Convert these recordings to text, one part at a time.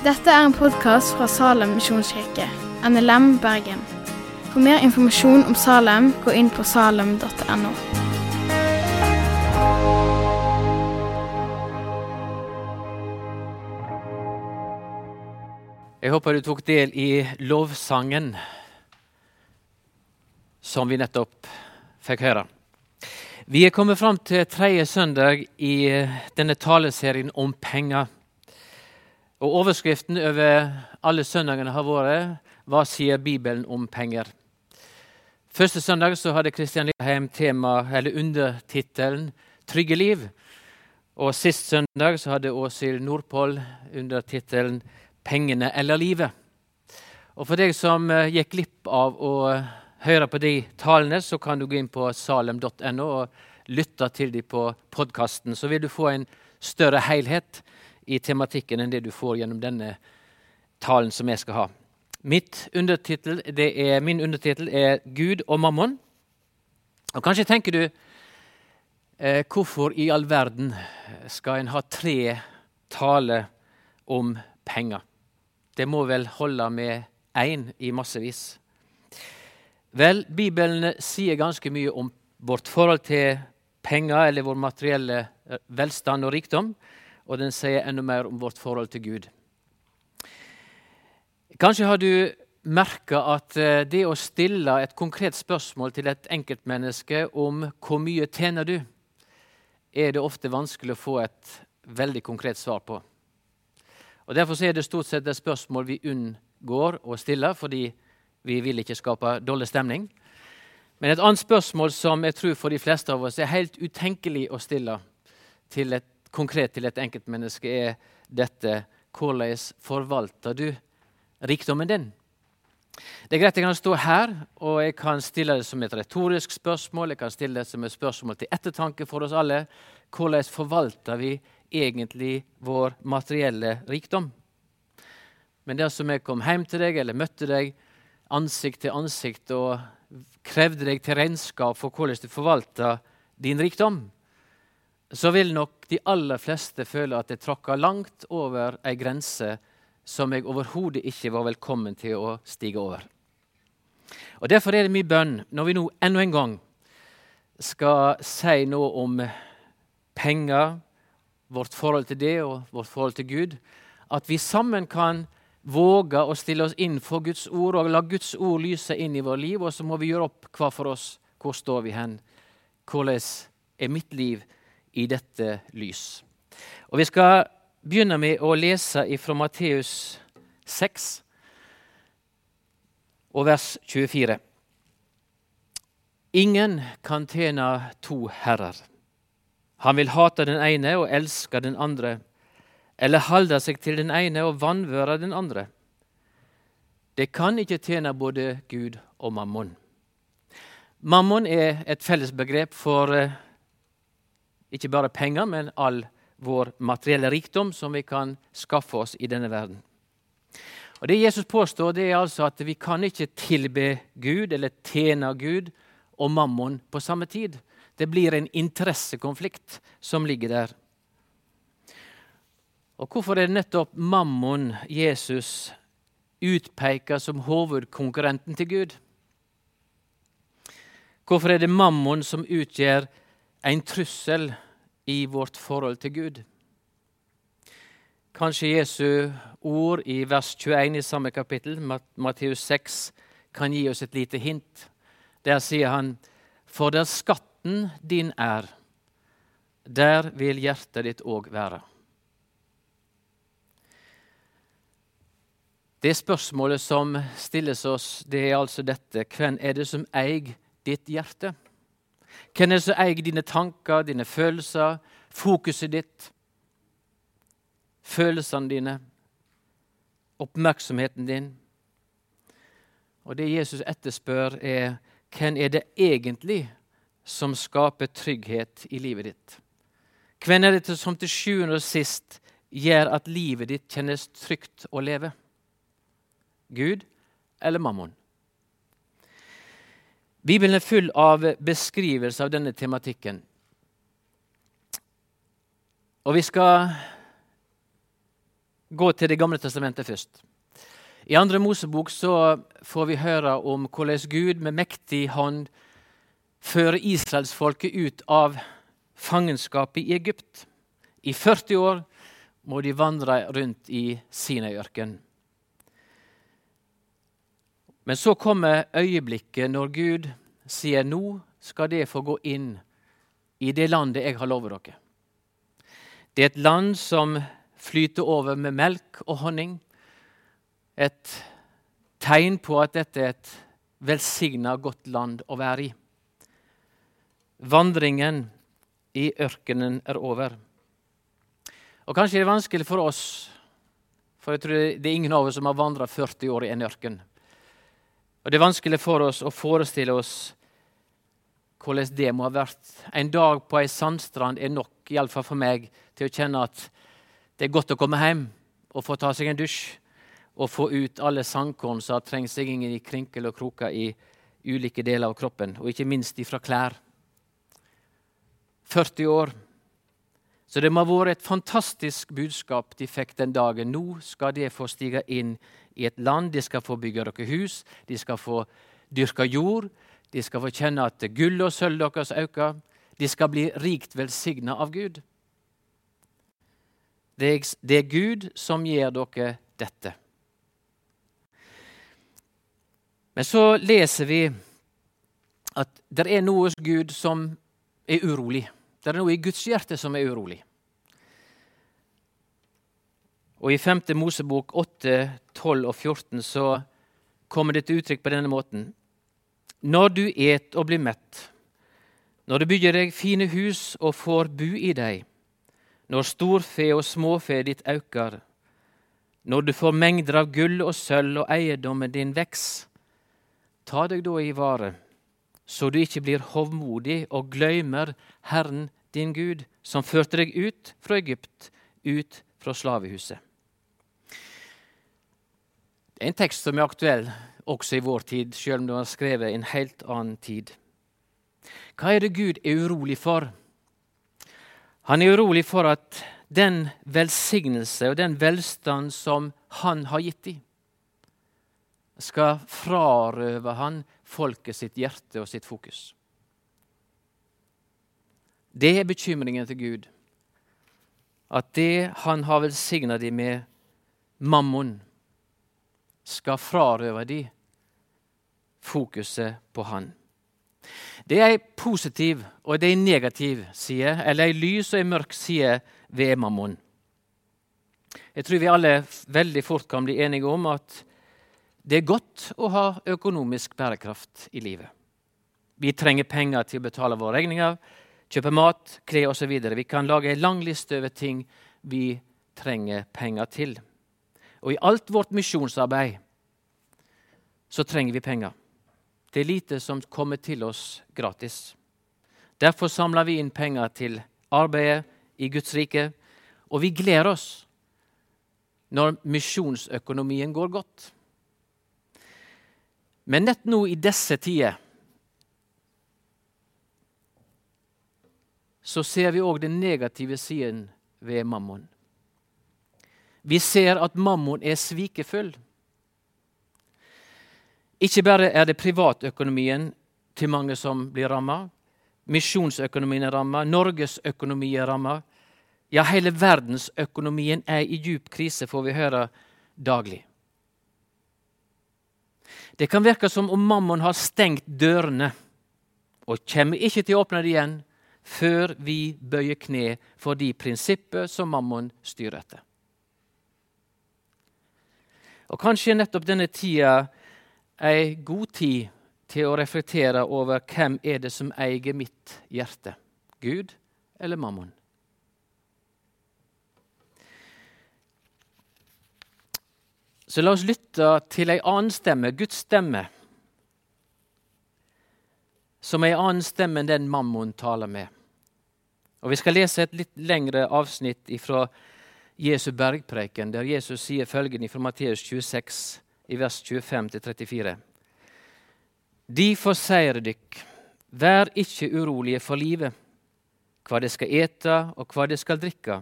Dette er en podkast fra Salem misjonskirke, NLM Bergen. For mer informasjon om Salem, gå inn på salem.no. Jeg håper du tok del i lovsangen som vi nettopp fikk høre. Vi er kommet fram til tredje søndag i denne taleserien om penger. Og Overskriften over alle søndagene har vært 'Hva sier Bibelen om penger?' Første søndag så hadde Kristian Lilleheim tema, eller undertittelen 'Trygge liv'. Og Sist søndag så hadde Åshild Nordpål undertittelen 'Pengene eller livet'. Og For deg som eh, gikk glipp av å høre på de talene, så kan du gå inn på salem.no og lytte til dem på podkasten. Så vil du få en større helhet i tematikken enn det du får gjennom denne talen som jeg skal ha. Undertitel, er, min undertittel er 'Gud og mammon'. Og Kanskje tenker du eh, hvorfor i all verden skal en ha tre taler om penger? Det må vel holde med én i massevis. Vel, Bibelen sier ganske mye om vårt forhold til penger eller vår materielle eh, velstand og rikdom, og den sier enda mer om vårt forhold til Gud. Kanskje har du merka at eh, det å stille et konkret spørsmål til et enkeltmenneske om hvor mye tjener du, er det ofte vanskelig å få et veldig konkret svar på. Og Derfor er det stort sett et spørsmål vi unngår å stille, fordi vi vil ikke skape dårlig stemning. Men et annet spørsmål som jeg tror for de fleste av oss er helt utenkelig å stille til et, konkret til et enkeltmenneske, er dette hvordan forvalter du rikdommen din? Det er greit jeg kan stå her og jeg kan stille det som et retorisk spørsmål. Jeg kan stille det som et spørsmål til ettertanke for oss alle. Hvordan forvalter vi egentlig vår materielle rikdom? Men dersom jeg kom hjem til deg eller møtte deg ansikt til ansikt og krevde deg til regnskap for hvordan du forvalter din rikdom, så vil nok de aller fleste føle at jeg tråkka langt over ei grense som jeg overhodet ikke var velkommen til å stige over. Og Derfor er det mye bønn når vi nå enda en gang skal si noe om penger, vårt forhold til det og vårt forhold til Gud, at vi sammen kan våge å stille oss inn for Guds ord og la Guds ord lyse inn i vårt liv. Og så må vi gjøre opp hva for oss. Hvor står vi hen? Hvordan er mitt liv i dette lys? Og Vi skal begynne med å lese fra Matteus 6 og vers 24. Ingen kan tjene to herrer. Han vil hate den ene og elske den andre eller holde seg til den ene og vanvøre den andre. Det kan ikke tjene både Gud og mammon. Mammon er et fellesbegrep for eh, ikke bare penger, men all vår materielle rikdom som vi kan skaffe oss i denne verden. Og Det Jesus påstår, det er altså at vi kan ikke tilbe Gud eller tjene Gud og mammon på samme tid. Det blir en interessekonflikt som ligger der. Og Hvorfor er det nettopp mammon Jesus utpeker som hovedkonkurrenten til Gud? Hvorfor er det mammon som utgjør en trussel i vårt forhold til Gud? Kanskje Jesu ord i vers 21 i samme kapittel, Matteus 6, kan gi oss et lite hint. Der sier han, For der skatten din er, der vil hjertet ditt òg være. Det spørsmålet som stilles oss, det er altså dette Hvem er det som eier ditt hjerte? Hvem er det som eier dine tanker, dine følelser, fokuset ditt? Følelsene dine, oppmerksomheten din? Og Det Jesus etterspør, er hvem er det egentlig som skaper trygghet i livet ditt? Hvem er det som til sjuende og sist gjør at livet ditt kjennes trygt å leve? Gud eller mammon? Bibelen er full av beskrivelser av denne tematikken. Og vi skal gå til Det gamle testamentet først. I andre Mosebok så får vi høre om hvordan Gud med mektig hånd fører israelsfolket ut av fangenskapet i Egypt. I 40 år må de vandre rundt i Sinaiørkenen. Men så kommer øyeblikket når Gud sier nå skal det få gå inn i det landet jeg har lovet dere. Det er et land som flyter over med melk og honning. Et tegn på at dette er et velsigna, godt land å være i. Vandringen i ørkenen er over. Og Kanskje det er vanskelig for oss, for jeg tror det er ingen av oss som har vandra 40 år i en ørken. Og Det er vanskelig for oss å forestille oss hvordan det må ha vært. En dag på ei sandstrand er nok, iallfall for meg, til å kjenne at det er godt å komme hjem og få ta seg en dusj og få ut alle sandkorn som har trengt seg inn i krinkel og kroker i ulike deler av kroppen, og ikke minst ifra klær. 40 år. Så det må ha vært et fantastisk budskap de fikk den dagen. Nå skal de få stige inn i et land, de skal få bygge dere hus, de skal få dyrke jord, de skal få kjenne at gull og sølv deres øker. De skal bli rikt velsigna av Gud. Det er Gud som gir dere dette. Men så leser vi at det er noe hos Gud som er urolig. Det er noe i Guds hjerte som er urolig. Og I 5. Mosebok 8, 12 og 14 så kommer det til uttrykk på denne måten. Når du et og blir mett, når du bygger deg fine hus og får bu i deg, når storfe og småfe ditt aukar, når du får mengder av gull og sølv og eiendommen din veks, ta deg da i vare, så du ikke blir hovmodig og gløymer Herren din Gud, som førte deg ut fra Egypt, ut fra slavehuset. Det er en tekst som er aktuell også i vår tid, selv om den var skrevet i en helt annen tid. Hva er det Gud er urolig for? Han er urolig for at den velsignelse og den velstand som han har gitt dem, skal frarøve han folket sitt hjerte og sitt fokus. Det er bekymringen til Gud. At det han har velsigna dem med, mammon, skal frarøve de fokuset på Han. Det er ei positiv og det er ei negativ side, eller ei lys og ei mørk side ved mammon. Jeg tror vi alle veldig fort kan bli enige om at det er godt å ha økonomisk bærekraft i livet. Vi trenger penger til å betale våre regninger, kjøpe mat, klær osv. Vi kan lage en lang liste over ting vi trenger penger til. Og i alt vårt misjonsarbeid så trenger vi penger. Det er lite som kommer til oss gratis. Derfor samler vi inn penger til arbeidet i Guds rike, og vi gleder oss når misjonsøkonomien går godt. Men nett nå i disse tider så ser vi òg den negative siden ved mammon. Vi ser at mammon er svikefull. Ikke bare er det privatøkonomien til mange som blir ramma. Misjonsøkonomien er ramma, Norges økonomi er ramma. Ja, hele verdensøkonomien er i djup krise, får vi høre daglig. Det kan virke som om mammon har stengt dørene og kommer ikke til å åpne det igjen før vi bøyer kne for de prinsipper som mammon styrer etter. Og Kanskje nettopp denne tida ei god tid til å reflektere over hvem er det som eier mitt hjerte. Gud eller mammon? Så la oss lytte til ei annen stemme, Guds stemme, som er ei annen stemme enn den mammon taler med. Og Vi skal lese et litt lengre avsnitt fra Jesu bergpreken, der Jesus sier følgende fra Matteus 26, i vers 25-34. Difor sier dykk, vær ikke urolige for livet, hva de skal ete og hva de skal drikke,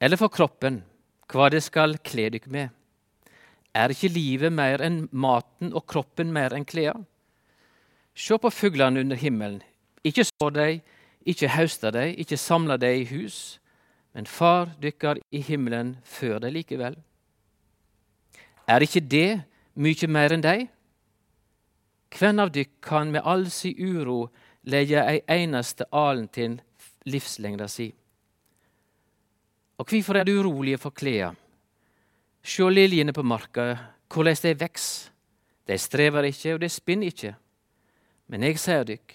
eller for kroppen, hva de skal kle dykk med. Er ikke livet mer enn maten og kroppen mer enn klær? Se på fuglene under himmelen. Ikke sår de, ikke hauster de, ikke samler de i hus, men Far dykkar i himmelen før dei likevel. Er ikkje det mykje meir enn deg? Kven av dykk kan med all si uro leie ei einaste alen til livslengda si? Og kvifor er du urolige for kleda? Sjå liljene på marka, korleis dei veks. De strever ikkje, og de spinner ikkje. Men eg sier dykk,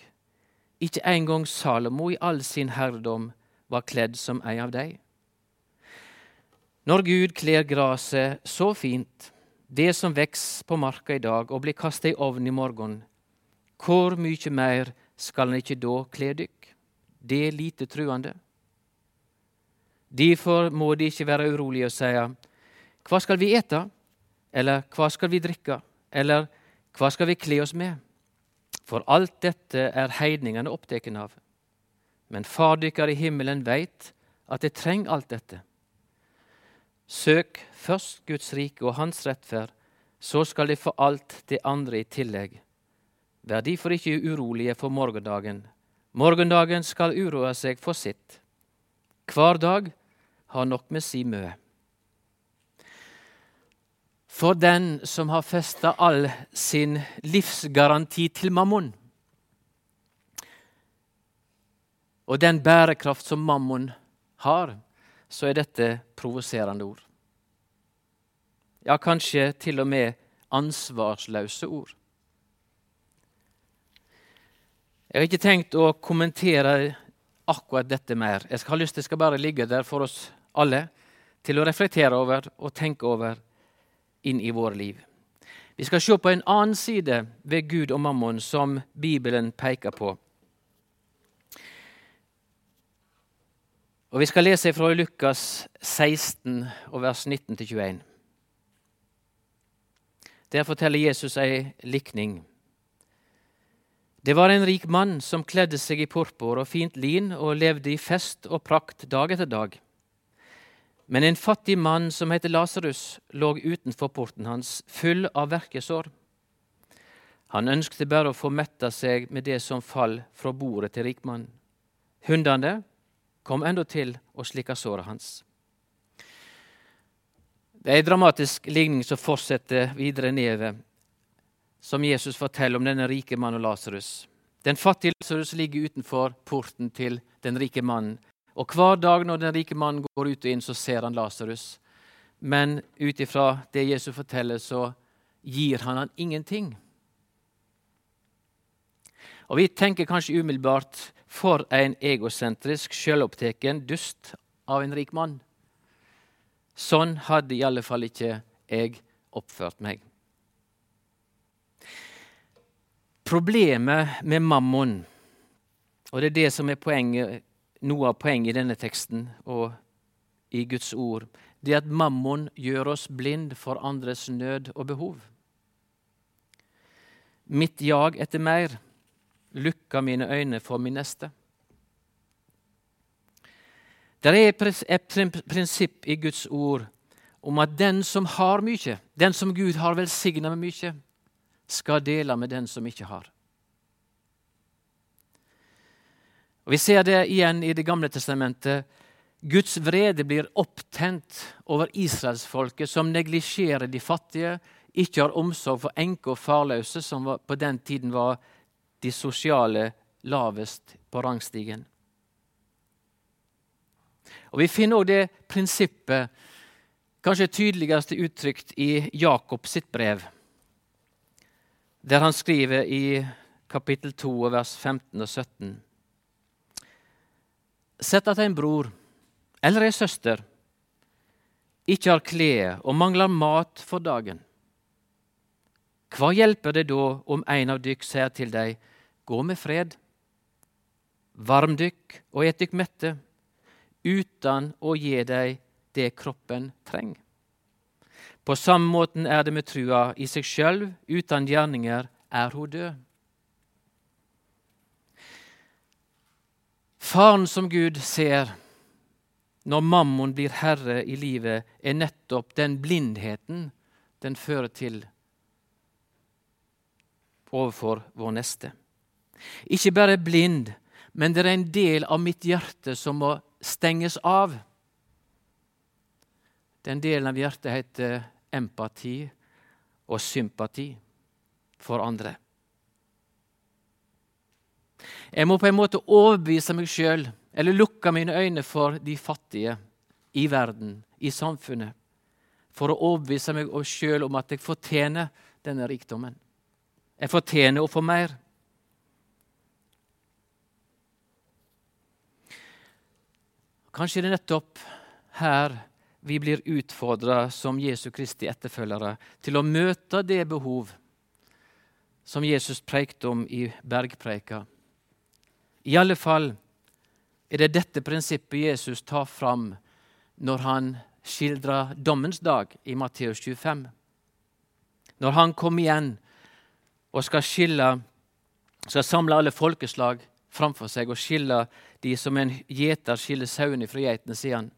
ikkje engang Salomo i all sin herredom var kledd som ei av dei. Når Gud kler gresset så fint, det som veks på marka i dag og blir kasta i ovnen i morgen, hvor mye mer skal han ikke da kle dykk? Det er lite truende. Derfor må de ikke være urolige og si hva skal vi ete, eller hva skal vi drikke, eller hva skal vi kle oss med? For alt dette er heidningene opptatt av. Men Far dykkar i himmelen veit at de trenger alt dette. Søk først Guds rike og Hans rettferd, så skal de få alt det andre i tillegg. Vær derfor ikke urolige for morgendagen. Morgendagen skal uroe seg for sitt. Hver dag har nok med si mø. For den som har festa all sin livsgaranti til mammon, og den bærekraft som mammon har, så er dette provoserende ord. Ja, kanskje til og med ansvarsløse ord. Jeg har ikke tenkt å kommentere akkurat dette mer. Jeg har lyst til skal bare ligge der for oss alle til å reflektere over og tenke over inn i våre liv. Vi skal se på en annen side ved Gud og mammon som Bibelen peker på. Og Vi skal lese fra Lukas 16, vers 19-21. Der forteller Jesus ei likning. Det var en rik mann som kledde seg i purpur og fint lin og levde i fest og prakt dag etter dag. Men en fattig mann som heter Lasarus, lå utenfor porten hans, full av verkesår. Han ønskte bare å få metta seg med det som fall fra bordet til rikmannen. Hundene kom til å slikke såret hans. Det er en dramatisk ligning som fortsetter videre nedover, som Jesus forteller om denne rike mannen og Lasarus. Den fattige Lasarus ligger utenfor porten til den rike mannen. Og Hver dag når den rike mannen går ut og inn, så ser han Lasarus. Men ut ifra det Jesus forteller, så gir han han ingenting. Og Vi tenker kanskje umiddelbart for en egosentrisk, selvopptatt dust av en rik mann. Sånn hadde i alle fall ikke jeg oppført meg. Problemet med mammon, og det er det som er poenget, noe av poenget i denne teksten og i Guds ord, det er at mammon gjør oss blind for andres nød og behov. Mitt jag etter mer lukka mine øyne for min neste. Det er et prinsipp i Guds ord om at den som har mye, den som Gud har velsigna med mye, skal dele med den som ikke har. Og Vi ser det igjen i Det gamle testamentet. Guds vrede blir opptent over israelsfolket, som neglisjerer de fattige, ikke har omsorg for enker og farløse, som på den tiden var de sosiale lavest på rangstigen. Og Vi finner òg det prinsippet kanskje tydeligst uttrykt i Jakob sitt brev, der han skriver i kapittel 2, vers 15 og 17. Sett at en bror eller ei søster ikke har klær og mangler mat for dagen. Hva hjelper det da om en av dykk sier til deg Gå med fred. Varm dykk og et dykk mette, uten å gi deg det kroppen trenger. På samme måten er det med trua i seg sjøl. Uten gjerninger er hun død. Faren som Gud ser, når mammon blir herre i livet, er nettopp den blindheten den fører til overfor vår neste. Ikke bare blind, men det er en del av mitt hjerte som må stenges av. Den delen av hjertet heter empati og sympati for andre. Jeg må på en måte overbevise meg sjøl, eller lukke mine øyne for de fattige i verden, i samfunnet, for å overbevise meg sjøl om at jeg fortjener denne rikdommen. Jeg fortjener å få mer. Kanskje det er nettopp her vi blir utfordra som Jesu Kristi etterfølgere til å møte det behov som Jesus preikte om i bergpreika. I alle fall er det dette prinsippet Jesus tar fram når han skildrer dommens dag i Matteus 25. Når han kommer igjen og skal, skille, skal samle alle folkeslag framfor seg og skille de som en gjeter skiller sauene fra geitene, sier han.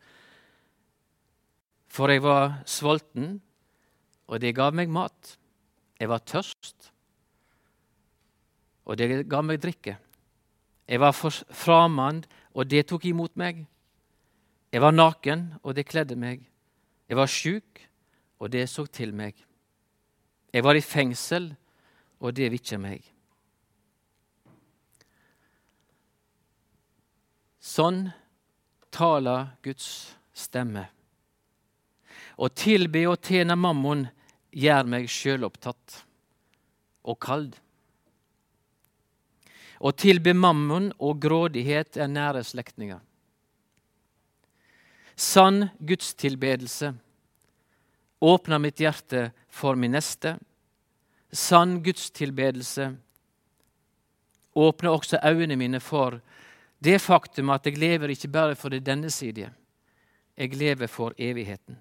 For jeg var sulten, og det gav meg mat. Jeg var tørst, og det gav meg drikke. Jeg var framand, og det tok imot meg. Jeg var naken, og det kledde meg. Jeg var sjuk, og det så til meg. Jeg var i fengsel, og det vitja meg. Sånn taler Guds stemme. Å tilbe og tjene mammon gjør meg sjølopptatt og kald. Å tilbe mammon og grådighet er nære slektninger. Sann gudstilbedelse åpner mitt hjerte for min neste. Sann gudstilbedelse åpner også øynene mine for det faktum at jeg lever ikke bare for det denne side. Jeg lever for evigheten.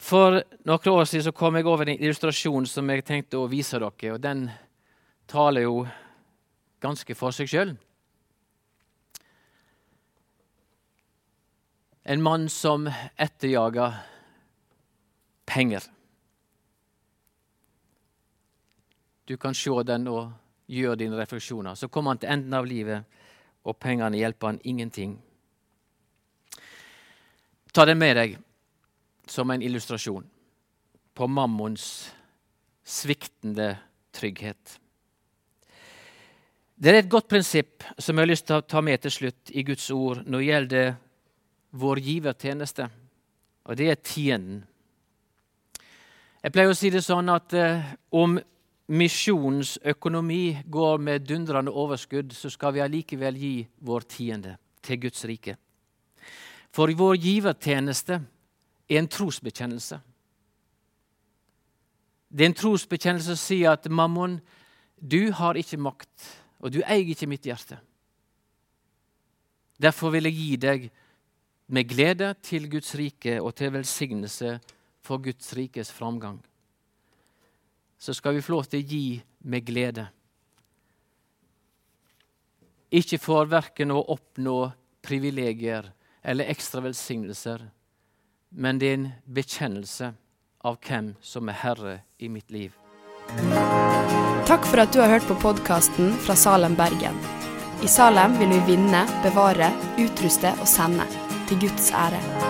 For noen år siden så kom jeg over en illustrasjon som jeg tenkte å vise dere. og Den taler jo ganske for seg sjøl. En mann som etterjager penger. Du kan se den og gjøre dine refleksjoner. Så kommer han til enden av livet, og pengene hjelper han ingenting. Ta den med deg som en illustrasjon på mammons sviktende trygghet. Det er et godt prinsipp som jeg har lyst til å ta med til slutt i Guds ord når det gjelder vår givertjeneste, og det er tienden. Jeg pleier å si det sånn at eh, om misjonens økonomi går med dundrende overskudd, så skal vi allikevel gi vår tiende til Guds rike. For vår givertjeneste er en trosbekjennelse. Det er en trosbekjennelse som sier at mammon, du har ikke makt, og du eier ikke mitt hjerte. Derfor vil jeg gi deg med glede til Guds rike og til velsignelse for Guds rikes framgang. Så skal vi få lov til å gi med glede. Ikke for verken å oppnå privilegier eller ekstra velsignelser, men det er en bekjennelse av hvem som er herre i mitt liv. Takk for at du har hørt på podkasten fra Salem, Bergen. I Salem vil vi vinne, bevare, utruste og sende, til Guds ære.